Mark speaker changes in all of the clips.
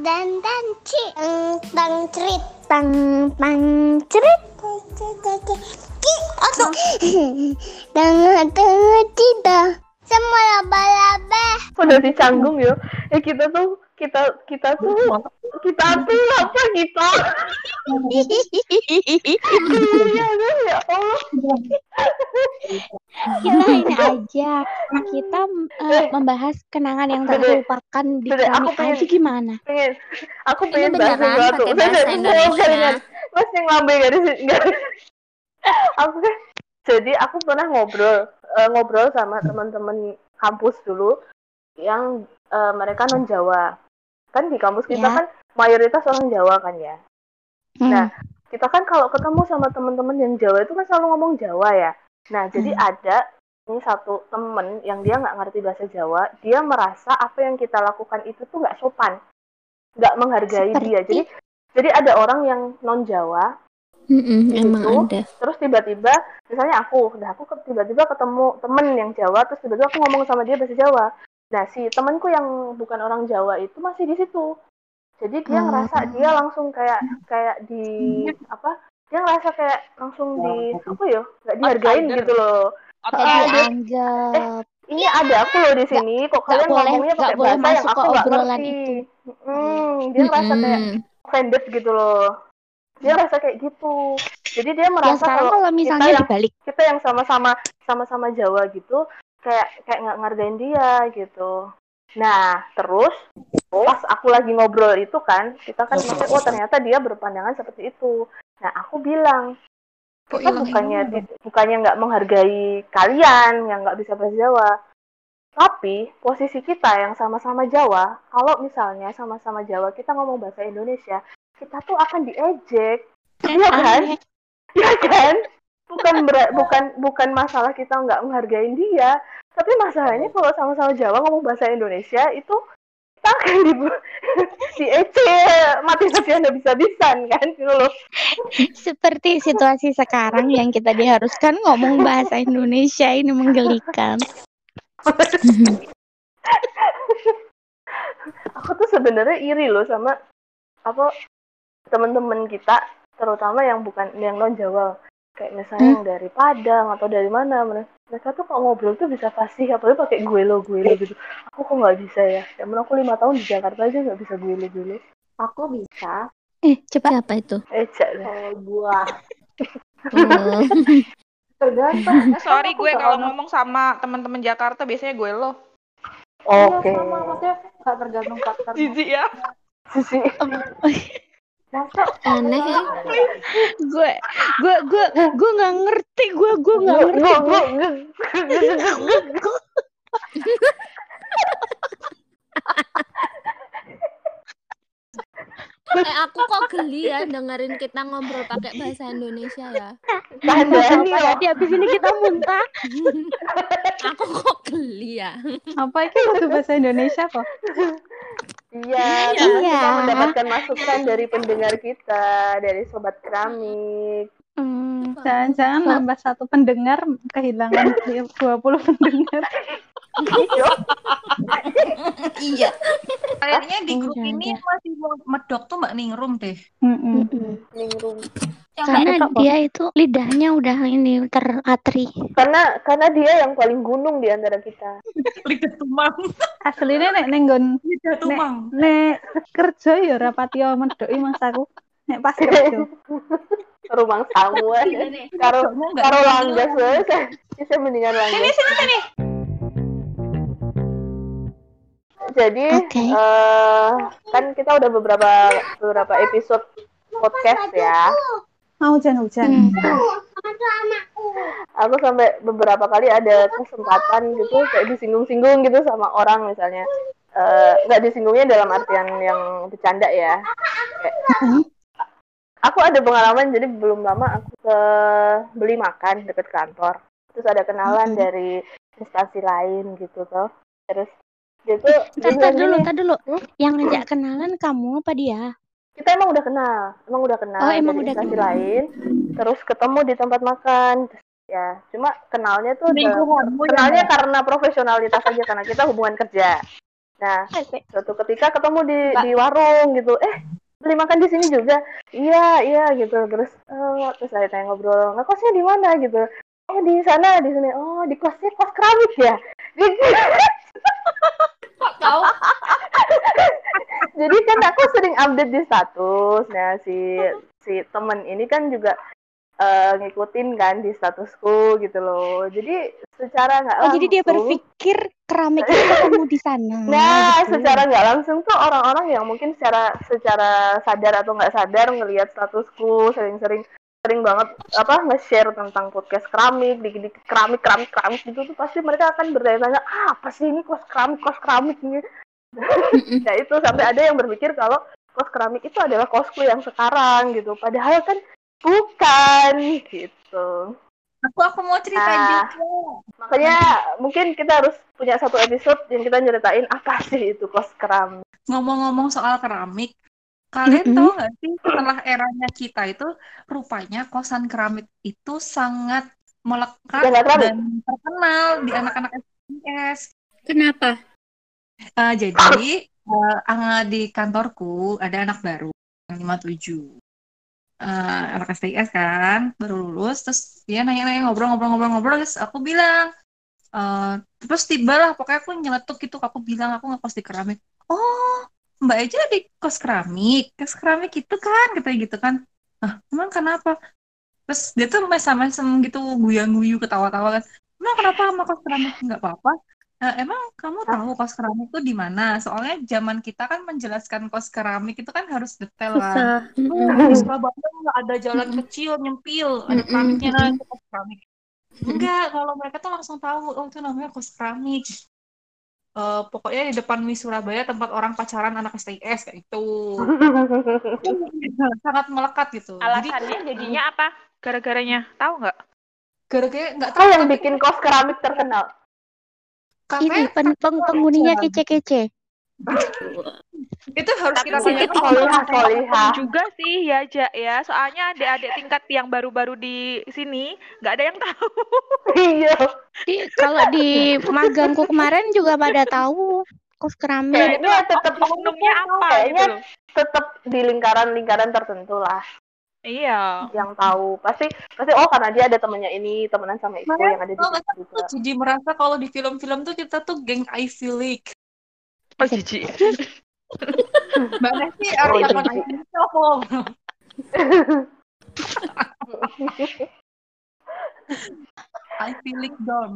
Speaker 1: dan dan ci. Tang cerit tang tang cerit ki atau tengah tengah cita. Semua laba-laba.
Speaker 2: Udah dicanggung ya eh kita tuh kita kita tuh kita tuh apa kita. Iya ya Allah.
Speaker 3: Kita ini aja. Kita eh, membahas kenangan yang tak terlupakan di kami. aja gimana?
Speaker 2: pengen aku
Speaker 4: Ini
Speaker 2: pengen bahas
Speaker 4: beneran
Speaker 2: sesuatu.
Speaker 4: pakai
Speaker 2: Saya-
Speaker 4: bahasa Indonesia.
Speaker 2: mas yang sini? Nggak. aku kan jadi aku pernah ngobrol eh, ngobrol sama teman-teman kampus dulu yang eh, mereka non Jawa kan di kampus kita
Speaker 3: Ya.
Speaker 2: kan mayoritas orang Jawa kan ya
Speaker 3: Hmm.
Speaker 2: Nah, kita kan kalau ketemu sama teman-teman yang Jawa itu kan selalu ngomong Jawa ya. Nah, jadi
Speaker 3: Hmm.
Speaker 2: ada ini satu temen yang dia nggak ngerti bahasa Jawa, dia merasa apa yang kita lakukan itu tuh nggak sopan, nggak menghargai
Speaker 3: Seperti?
Speaker 2: dia. Jadi, jadi ada orang yang non Jawa,
Speaker 4: Mm-mm,
Speaker 2: Gitu.
Speaker 4: emang ada.
Speaker 2: terus tiba-tiba, misalnya aku, udah aku tiba-tiba ketemu temen yang Jawa, terus tiba-tiba aku ngomong sama dia bahasa Jawa. Nah, si temanku yang bukan orang Jawa itu masih di situ. Jadi dia
Speaker 3: Oh.
Speaker 2: ngerasa dia langsung kayak kayak di apa? Dia ngerasa kayak langsung di apa ya? Nggak dihargain
Speaker 5: Outsider.
Speaker 2: gitu loh.
Speaker 5: Atau
Speaker 3: Kayak
Speaker 2: dia-
Speaker 3: dianggap
Speaker 2: Ini ada aku loh di sini. Kok kalian
Speaker 3: boleh-
Speaker 2: ngomongnya pakai
Speaker 3: boleh
Speaker 2: bahasa yang
Speaker 3: masuk
Speaker 2: aku nggak
Speaker 3: obrolan
Speaker 2: ngerti.
Speaker 3: itu.
Speaker 2: Hmm, dia ngerasa kayak offended gitu loh. Dia ngerasa kayak gitu. Jadi dia
Speaker 3: ya
Speaker 2: merasa
Speaker 3: sekarang
Speaker 2: kalau
Speaker 3: kalau misalnya
Speaker 2: yang-
Speaker 3: dibalik
Speaker 2: kita yang sama-sama sama-sama Jawa gitu kayak kayak nggak ngargain dia gitu. Nah terus pas aku lagi ngobrol itu kan kita kan maksudnya oh ternyata dia berpandangan seperti itu. Nah aku bilang kita
Speaker 5: hilang
Speaker 2: bukannya bukannya nggak menghargai kalian yang nggak bisa bahasa Jawa. Tapi posisi kita yang sama-sama Jawa, kalau misalnya sama-sama Jawa kita ngomong bahasa Indonesia, kita tuh akan diejek, iya kan?
Speaker 3: aneh.
Speaker 2: ya kan bukan bukan bukan masalah kita nggak menghargai dia tapi masalahnya kalau sama-sama Jawa ngomong bahasa Indonesia itu kita akan di di EC mati matian nggak bisa bisan kan? Gitu loh.
Speaker 3: Seperti situasi sekarang yang kita diharuskan ngomong bahasa Indonesia ini menggelikan.
Speaker 2: Aku tuh sebenarnya iri loh sama apa teman-teman kita terutama yang bukan yang non Jawa kayak misalnya
Speaker 3: Hmm?
Speaker 2: dari Padang atau dari mana mereka tuh kalau ngobrol tuh bisa fasih apalagi pakai gue lo gue lo gitu aku kok nggak bisa ya Emang aku lima tahun di Jakarta aja nggak bisa gue lo gue lo
Speaker 6: Aku bisa
Speaker 3: eh coba
Speaker 4: Siapa itu?
Speaker 2: Deh.
Speaker 6: kalau gua
Speaker 4: Oh.
Speaker 6: tergantung.
Speaker 5: Eh, sorry gue kalau ngomong sama teman-teman Jakarta biasanya gue lo.
Speaker 2: Oke.
Speaker 6: Iya, sama maksudnya nggak tergantung karakter.
Speaker 5: Jijik ya.
Speaker 2: Sisi.
Speaker 6: Masa
Speaker 4: Aneh ya.
Speaker 3: gue gue gue gue nggak ngerti gue gue nggak
Speaker 2: Gue
Speaker 3: ngerti
Speaker 2: gue
Speaker 3: gue
Speaker 2: gue
Speaker 4: Eh aku kok geli ya dengerin kita ngobrol pakai bahasa Indonesia ya.
Speaker 3: apa ya di habis ini kita muntah
Speaker 4: Aku kok geli ya.
Speaker 7: Apa itu bahasa Indonesia kok?
Speaker 2: Iya,
Speaker 3: Iya.
Speaker 2: kita mendapatkan masukan dari pendengar kita, dari sobat keramik.
Speaker 3: Hmm,
Speaker 7: Jangan-jangan nambah satu pendengar kehilangan 20 pendengar.
Speaker 4: Iya.
Speaker 8: Kayaknya di grup
Speaker 3: Jangan,
Speaker 8: ini masih mau medok tuh Mbak Ningrum deh.
Speaker 7: Mm-mm.
Speaker 2: Ningrum.
Speaker 8: Yang
Speaker 3: karena dia itu lidahnya udah ini teratri
Speaker 2: Karena karena dia yang paling gunung di antara kita.
Speaker 8: lidah tumang.
Speaker 7: Aslinya nek nenggon
Speaker 8: Lidah tumang.
Speaker 7: nek kerja ya rapatio medoki mas aku. Nek pas kerja.
Speaker 2: Rumang samu aja. Karo karo langgas saya saya mendingan langgas. Jadi
Speaker 3: Oke.
Speaker 2: eh, kan kita udah beberapa beberapa episode podcast ya.
Speaker 7: Mau hujan-hujan.
Speaker 3: Hmm.
Speaker 2: Aku sampai beberapa kali ada kesempatan gitu kayak disinggung-singgung gitu sama orang misalnya. Eh, nggak disinggungnya dalam artian yang bercanda ya. Kayak, aku ada pengalaman jadi belum lama aku ke beli makan deket kantor. Terus ada kenalan
Speaker 3: Mhm.
Speaker 2: dari instansi lain gitu. Terus dia tuh
Speaker 3: Tar, tar
Speaker 2: bilang
Speaker 3: dulu, tar dulu.
Speaker 2: Hmm?
Speaker 3: Yang ngajak kenalan kamu apa dia?
Speaker 2: Kita emang udah kenal, emang udah kenal
Speaker 3: Oh, emang udah kenal.
Speaker 2: lain. Terus ketemu di tempat makan. Ya, cuma kenalnya tuh
Speaker 8: yang
Speaker 2: kenalnya karena profesionalitas aja karena kita hubungan kerja. Nah, suatu ketika ketemu di di warung gitu. Eh, beli makan di sini juga. Iya, iya gitu. Terus eh, terus saya tanya ngobrol, "Nah, kosnya di mana?" gitu. Oh, di sana, di sini. Oh, di kosnya kos keramik ya.
Speaker 4: Kok tahu?
Speaker 2: Jadi kan aku sering update di status. Nah, si si temen ini kan juga eh, ngikutin kan di statusku gitu loh. Jadi secara nggak
Speaker 3: Oh, jadi dia berpikir keramik itu ketemu di sana.
Speaker 2: Nah,
Speaker 3: gitu.
Speaker 2: secara nggak langsung tuh orang-orang yang mungkin secara secara sadar atau nggak sadar ngelihat statusku sering-sering sering banget apa nge-share tentang podcast keramik, dikit-dikit keramik, keramik, keramik gitu tuh pasti mereka akan bertanya-tanya, ah, apa sih ini kos keramik, kos keramik ini? Ya itu sampai ada yang berpikir kalau kos keramik itu adalah kosku yang sekarang gitu. Padahal kan bukan gitu.
Speaker 8: Aku aku mau ceritain
Speaker 2: Ah.
Speaker 8: juga.
Speaker 2: Makanya mungkin kita harus punya satu episode yang kita nyeritain apa sih itu kos keramik.
Speaker 8: Ngomong-ngomong soal keramik, kalian
Speaker 3: Mm-mm.
Speaker 8: tahu nggak sih setelah eranya kita itu rupanya kosan keramik itu sangat melekat dan terkenal di anak-anak STS.
Speaker 4: Kenapa?
Speaker 8: Eh, jadi ah, di kantorku ada anak baru yang 57 Eh, anak STIS kan baru lulus terus dia nanya-nanya ngobrol-ngobrol-ngobrol-ngobrol terus aku bilang eh, terus tibalah pokoknya aku nyeletuk gitu aku bilang aku ngekos di keramik. Oh mbak aja di kos keramik? Kos keramik itu kan katanya gitu kan. Ah emang kenapa? Terus dia tuh mesem-mesem gitu guyang-guyu ketawa-tawa kan. Emang kenapa sama kos keramik? Nggak apa-apa Eh, emang kamu tahu kos keramik itu di mana? Soalnya zaman kita kan menjelaskan kos keramik itu kan harus detail kan.
Speaker 4: Susah.
Speaker 8: Oh, di Surabaya nggak ada jalan kecil nyempil, ada keramiknya itu kos keramik. Enggak, kalau mereka tuh langsung tahu, oh itu namanya kos keramik. Eh, pokoknya di depan Miss Surabaya tempat orang pacaran anak STIS kayak itu. Sangat melekat gitu. Jadi
Speaker 5: Alasannya jadinya apa? Gara-garanya tahu nggak?
Speaker 8: gara-gara nggak
Speaker 2: Tahu
Speaker 8: tahu
Speaker 2: yang bikin kos keramik terkenal?
Speaker 3: Ini
Speaker 8: katanya
Speaker 3: pen peng penghuninya kece-kece.
Speaker 8: itu harus
Speaker 5: Tapi
Speaker 8: kita
Speaker 2: Solihah, solihah.
Speaker 5: juga sih ya Ja ya. Soalnya adik-adik tingkat yang baru-baru di sini nggak ada yang tahu.
Speaker 2: Iya.
Speaker 3: Di, kalau di magangku kemarin juga pada tahu kos keramik.
Speaker 2: Kayaknya tetap
Speaker 5: Oknumnya apa gitu
Speaker 2: kayaknya tetap di lingkaran-lingkaran tertentu lah
Speaker 5: Iya.
Speaker 2: yang tahu. Pasti pasti oh karena dia ada temennya ini, temenan sama itu
Speaker 8: Makanya,
Speaker 2: yang ada di
Speaker 8: sih,
Speaker 2: juga.
Speaker 8: jadi merasa kalau di film-film tuh kita tuh geng Ivy League.
Speaker 5: Oh jijik.
Speaker 8: Mbak Nesi
Speaker 2: Oh,
Speaker 8: arti apa
Speaker 2: jijik.
Speaker 8: Ivy League apa? Ivy League dong.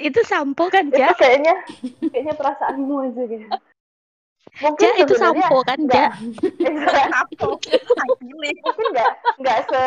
Speaker 3: Itu sampo kan,
Speaker 2: itu
Speaker 3: Ja?
Speaker 2: kayaknya kayaknya perasaanmu aja gitu. Mungkin
Speaker 3: Ja, itu sampo kan, Ja?
Speaker 8: Ivy League.
Speaker 2: mungkin nggak nggak se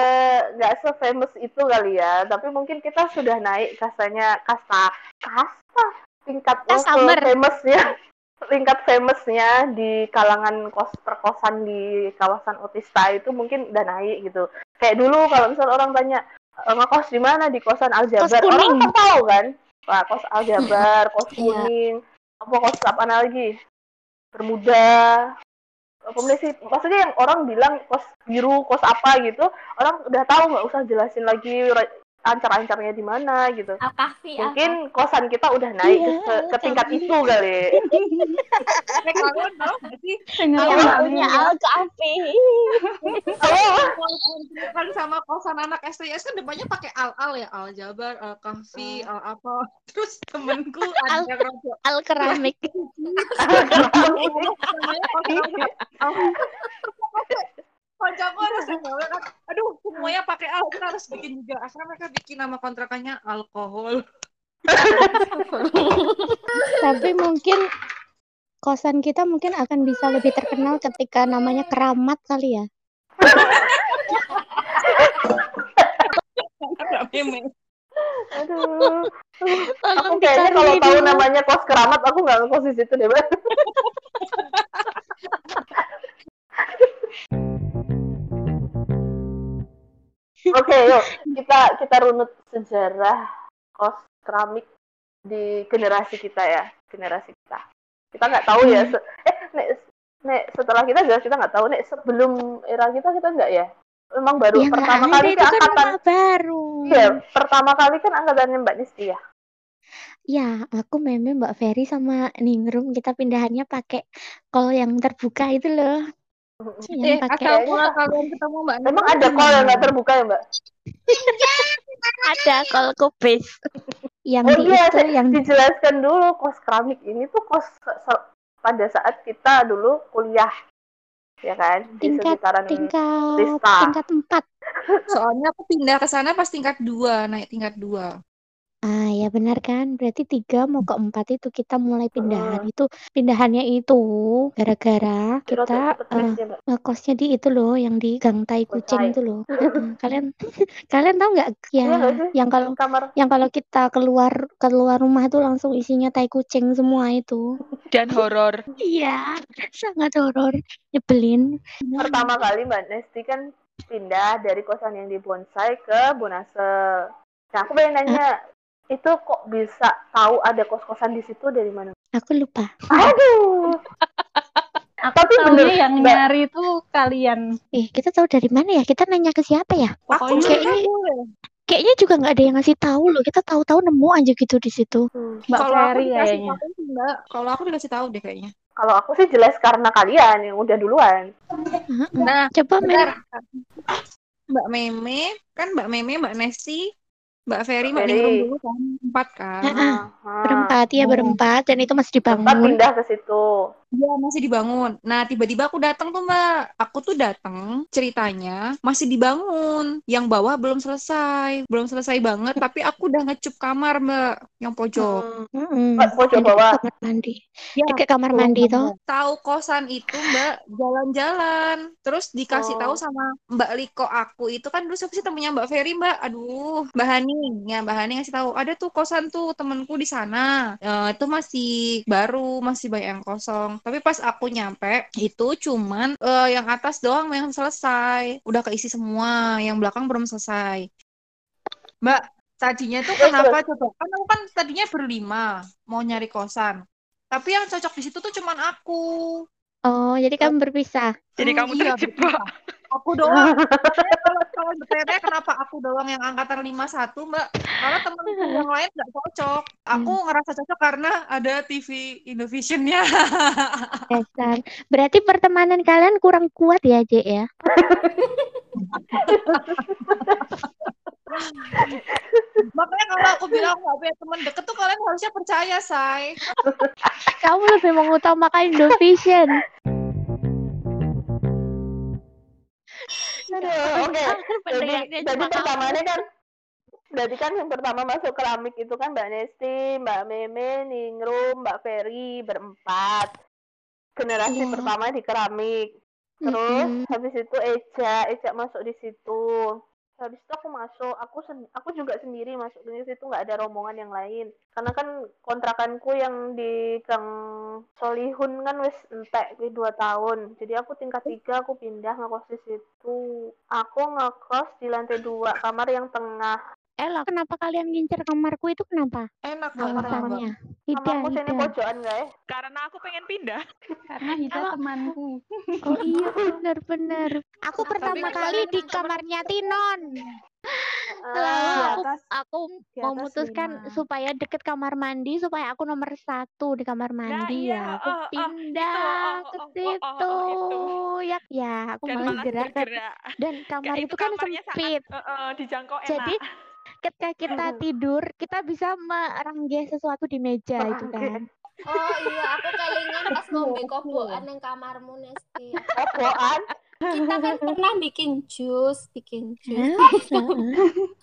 Speaker 2: nggak se famous itu kali ya. Tapi mungkin kita sudah naik kastanya kasta kasta? Tingkat
Speaker 3: Customer.
Speaker 2: famousnya tingkat famousnya di kalangan kos perkosan di kawasan Otista itu mungkin udah naik gitu. Kayak dulu kalau misal orang tanya "E, ngekos di mana? Di kosan Aljabar.
Speaker 3: Kos
Speaker 2: orang kan tahu kan? Wah, kos Aljabar kos
Speaker 3: Iya.
Speaker 2: kuning. Apa kos apa lagi Apa namanya sih? Maksudnya yang orang bilang kos biru kos apa gitu orang udah tahu nggak usah jelasin lagi ancar-ancarnya di mana gitu.
Speaker 4: Al-Kahfi, Al-Kahfi.
Speaker 2: mungkin kosan kita udah naik ke,
Speaker 3: Iya,
Speaker 2: ke tingkat
Speaker 3: tapi-
Speaker 2: itu kali.
Speaker 8: Eh, kalian tahu nggak? sih?
Speaker 3: Punya Al-Kahfi.
Speaker 8: kan sama kosan anak STS kan depannya pakai al-al ya al jabar al kahfi al apa. Terus temenku ada
Speaker 3: Al-
Speaker 8: yang rada
Speaker 3: Al-keramik.
Speaker 8: Kancaku ada semuanya kan, aduh semuanya pakai al, kita harus bikin juga. Akhirnya mereka bikin nama kontrakannya alkohol.
Speaker 3: Tapi mungkin kosan kita mungkin akan bisa lebih terkenal ketika namanya keramat kali ya.
Speaker 2: Aduh aku kayaknya kalau tahu namanya kos keramat aku nggak ngekos di situ deh Oke, yuk kita kita runut sejarah kos keramik di generasi kita ya, generasi kita. Kita nggak tahu ya, se- eh nek, nek setelah kita jelas kita nggak tahu nek sebelum era kita kita nggak ya. Memang baru
Speaker 3: Ya
Speaker 2: pertama kali
Speaker 3: itu
Speaker 2: ke
Speaker 3: kan
Speaker 2: angkatan
Speaker 3: baru.
Speaker 2: Iya, pertama kali kan angkatannya Mbak Nisti ya.
Speaker 3: Ya, aku meme Mbak Ferry sama Ningrum kita pindahannya pakai call yang terbuka itu loh. Yang
Speaker 8: Eh,
Speaker 3: pakai
Speaker 8: asal mula kalian ketemu Mbak
Speaker 2: Emang ada call yang nggak terbuka ya mbak?
Speaker 3: ada call kubis. Yang
Speaker 2: Oh
Speaker 3: di
Speaker 2: iya,
Speaker 3: itu
Speaker 2: saya-
Speaker 3: yang
Speaker 2: dijelaskan dulu kos keramik ini tuh kos pada saat kita dulu kuliah, ya kan? Di
Speaker 3: tingkat
Speaker 2: sekitaran
Speaker 3: tingkat
Speaker 2: Rista.
Speaker 3: tingkat empat.
Speaker 8: Soalnya aku pindah ke sana pas tingkat dua, naik tingkat dua.
Speaker 3: Ah ya benar kan? Berarti tiga mau ke empat itu kita mulai pindahan.
Speaker 2: Heeh.
Speaker 3: Itu pindahannya itu gara-gara kita
Speaker 2: cepet
Speaker 3: eh,
Speaker 2: mesnya, mbak.
Speaker 3: ngekosnya di itu loh yang di Gang Tai Kucing itu loh. Heeh. Kalian kalian tahu nggak
Speaker 2: Iya
Speaker 3: ya
Speaker 2: nggak sih?
Speaker 3: yang kalau
Speaker 2: Kamar
Speaker 3: yang kalau kita keluar keluar rumah tuh langsung isinya tai kucing semua itu.
Speaker 5: Dan horor.
Speaker 3: Iya, sangat horor, nyebelin.
Speaker 2: pertama kali mbak Nesti kan pindah dari kosan yang di Bonsai ke Bonase. Nah aku pengen nanya, itu kok bisa tahu ada kos-kosan di situ dari mana?
Speaker 3: Aku lupa.
Speaker 2: Aduh,
Speaker 7: Aku
Speaker 2: Tapi bener,
Speaker 7: yang
Speaker 2: Mbak.
Speaker 7: nyari itu kalian.
Speaker 3: Eh, kita tahu dari mana ya? Kita nanya ke siapa ya?
Speaker 8: Aku
Speaker 7: Pokoknya
Speaker 3: kayaknya kayaknya juga nggak ada yang ngasih tahu loh. Kita tahu-tahu nemu aja gitu di situ.
Speaker 7: Mbak
Speaker 8: Kalau aku
Speaker 7: Ferry kayaknya.
Speaker 8: Mbak. Kalau aku dikasih tahu deh kayaknya.
Speaker 2: kalau aku sih jelas karena kalian yang udah duluan.
Speaker 8: Nah,
Speaker 3: Coba.
Speaker 8: Mbak Meme, kan Mbak Meme, Mbak Nesti, Mbak Ferry, Mbak
Speaker 2: Ferry.
Speaker 8: Ningrum dulu kan, empat kan.
Speaker 3: Heeh.
Speaker 2: Ah,
Speaker 3: Berempat ya berempat dan itu masih
Speaker 2: Tempat
Speaker 3: dibangun.
Speaker 2: pindah ke situ.
Speaker 8: Iya masih dibangun. Nah tiba-tiba aku datang tuh mbak. Aku tuh datang ceritanya masih dibangun. Yang bawah belum selesai, belum selesai banget. Tapi aku udah ngecup kamar mbak, yang pojok.
Speaker 2: Hmm.
Speaker 3: Heeh.
Speaker 2: Mbak, pojok bawah.
Speaker 3: kamar mandi.
Speaker 8: Ya,
Speaker 3: Dekat kamar mandi toh.
Speaker 8: Tahu kosan itu mbak jalan-jalan. Terus dikasih tahu
Speaker 2: Oh.
Speaker 8: sama Mbak Liko aku itu kan dulu siapa sih temennya Mbak Ferry mbak. Aduh Mbak Hani, ya Mbak Hani ngasih tahu ada tuh kosan tuh temenku di sana. Eh, itu masih baru, masih banyak yang kosong. Tapi pas aku nyampe itu cuman eh, yang atas doang yang selesai. Udah keisi semua, yang belakang belum selesai. Mbak, tadinya tuh kenapa coba? Kan aku kan tadinya berlima mau nyari kosan. Tapi yang cocok di situ tuh cuman aku.
Speaker 3: Oh, jadi kamu berpisah.
Speaker 5: Jadi
Speaker 8: Hmm,
Speaker 5: kamu
Speaker 8: iya,
Speaker 5: terjebak.
Speaker 8: Aku doang. Kalau bertanya kenapa aku doang yang angkatan 51, Mbak? Karena temenku yang lain nggak cocok. Aku ngerasa cocok karena ada TV Indovision-nya.
Speaker 3: Dasar. Berarti pertemanan kalian kurang kuat ya, Jek ya?
Speaker 8: Makanya kalau aku bilang nggak punya teman deket tuh kalian harusnya percaya, say.
Speaker 3: Kamu lebih mengutamakan Indovision.
Speaker 2: Aduh, Oke,
Speaker 3: Aku
Speaker 2: jadi, jadi pertamanya kan Berarti kan yang pertama masuk keramik itu kan Mbak Nesti, Mbak Meme, Ningrum, Mbak Ferry berempat. Generasi
Speaker 3: Iya.
Speaker 2: pertama di keramik. Terus
Speaker 3: Mm-mm.
Speaker 2: habis itu Eja, Eja masuk di situ. Habis itu aku masuk, aku sen- aku juga sendiri masuk di situ nggak ada rombongan yang lain. Karena kan kontrakanku yang di Gang Solihun kan wis entek di dua tahun. Jadi aku tingkat tiga aku pindah ngekos di situ. Aku ngekos di lantai dua kamar yang tengah.
Speaker 3: Ella, kenapa kalian ngincer kamarku itu kenapa?
Speaker 8: Enak Mbak?
Speaker 3: Alasannya. Tidak,
Speaker 2: Kamarku sini pojokan guys.
Speaker 5: Karena aku pengen pindah.
Speaker 7: Karena Hida temanku.
Speaker 3: Oh iya, benar-benar. Aku pertama kali di
Speaker 5: temen-
Speaker 3: kamarnya Tinon. Lalu aku
Speaker 7: atas-
Speaker 3: aku memutuskan
Speaker 7: lima.
Speaker 3: supaya deket kamar mandi supaya aku nomor satu di kamar mandi
Speaker 5: iya,
Speaker 3: ya. Aku
Speaker 5: oh, oh,
Speaker 3: pindah
Speaker 5: itu,
Speaker 3: ke
Speaker 5: oh, oh, oh,
Speaker 3: situ.
Speaker 5: oh,
Speaker 3: Ya, ya, aku malah
Speaker 5: malah
Speaker 3: gerak dan,
Speaker 5: bergerak.
Speaker 3: dan kamar
Speaker 5: Kayak
Speaker 3: itu kan
Speaker 5: kamarnya sangat,
Speaker 3: sempit.
Speaker 5: eh, eh, dijangkau enak.
Speaker 3: Jadi ketika kita tidur, kita bisa meranggeh sesuatu di meja itu kan.
Speaker 4: Oh iya, aku kelingan pas ngombe kobokan yang kamarmu Nesti.
Speaker 2: Kobokan.
Speaker 4: Kita kan pernah bikin jus, bikin jus.
Speaker 3: Hah?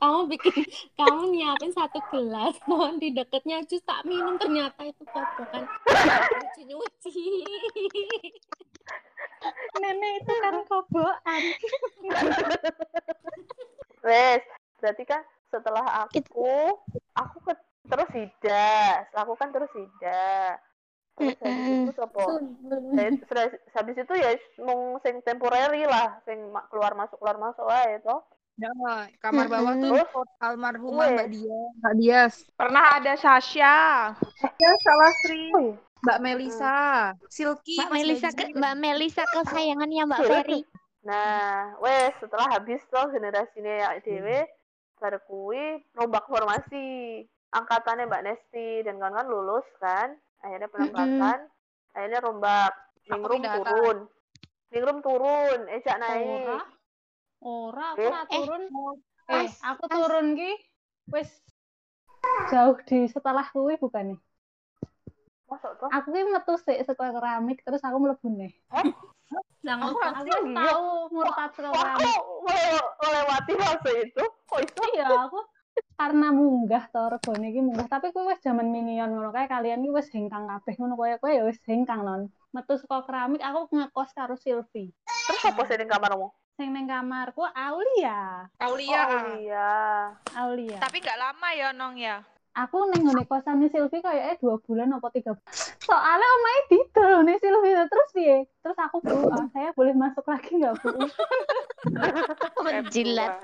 Speaker 4: kamu bikin, kamu nyiapin satu gelas, mau di deketnya jus tak minum ternyata itu kobokan. Nyuci nyuci.
Speaker 7: Nenek itu kan kobokan.
Speaker 2: Wes, berarti kan setelah aku, aku ke, terus Hida, aku kan terus Hida. Terus habis itu sopo? Habis itu ya mau sing temporary lah, sing keluar masuk keluar masuk wae to.
Speaker 8: Ya, kamar bawah tuh
Speaker 2: Terus?
Speaker 8: almarhumah. Mbak Dia. Mbak Dias.
Speaker 5: Pernah ada Sasha.
Speaker 8: Ya, salah Sri.
Speaker 2: Oh, iya.
Speaker 8: Mbak Melisa. Silky.
Speaker 3: Mbak Melisa ke. Mbak Melisa kesayangannya Mbak. Ferry.
Speaker 2: Nah, wes setelah habis tuh generasinya ya dewe, baru kuwi rombak formasi. angkatannya Mbak Nesti dan kawan-kawan lulus kan akhirnya penempatan akhirnya rombak ningrum turun ningrum turun Eja naik
Speaker 7: Ora. Ora, aku
Speaker 2: Eh,
Speaker 7: turun. Eh,
Speaker 1: Pas,
Speaker 7: aku
Speaker 1: pas.
Speaker 7: turun ki wis jauh di setelah kuwi bukan nih.
Speaker 2: masuk tuh
Speaker 7: Aku ki metu sik saka keramik terus aku mlebu nih.
Speaker 4: Yang
Speaker 2: Aku
Speaker 4: murtad
Speaker 7: Aku
Speaker 2: Iya,
Speaker 7: wis
Speaker 2: iya.
Speaker 7: tahu murtad keramik.
Speaker 2: aku mele- melewati fase itu kok itu
Speaker 7: Iya, aku karena munggah to regane iki munggah, tapi kuwi wis jaman minion ngono kae kalian iki wis hengkang kabeh ngono koyo kowe ya wis hengkang non. Metu saka keramik aku ngekos karo Silvi.
Speaker 2: terus apa sih di kamarmu
Speaker 7: Sing ning kamarku Aulia.
Speaker 8: Aulia.
Speaker 2: oh iya
Speaker 7: Aulia.
Speaker 5: Tapi nggak lama ya Nong ya.
Speaker 7: Aku neng ngene kosan Silvi kayak eh dua bulan apa tiga bulan. Soalnya omae didol nih Silvi terus piye? Terus aku bu, ah, saya boleh masuk lagi nggak bu?
Speaker 3: Menjilat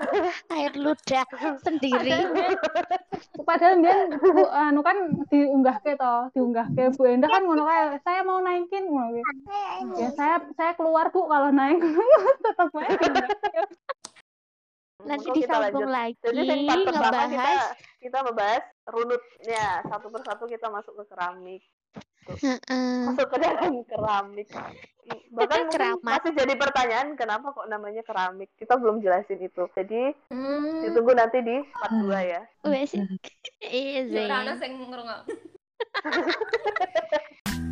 Speaker 3: air ludah sendiri.
Speaker 7: Padahal dia bu, anu kan diunggah ke toh, diunggah ke Bu Endah kan ngono kae, saya mau naikin ngono. Ya saya saya keluar Bu kalau naik tetap main.
Speaker 3: Nanti disambung lagi
Speaker 2: Jadi pertama kita
Speaker 3: ngebahas.
Speaker 2: kita membahas runutnya satu persatu kita masuk ke keramik,
Speaker 3: Heeh.
Speaker 2: masuk ke dalam keramik. Bahkan masih jadi pertanyaan kenapa kok namanya keramik? Kita belum jelasin itu. Jadi
Speaker 4: Hmm.
Speaker 2: ditunggu nanti di part 2 ya.
Speaker 3: Wes. Iya,
Speaker 4: Ora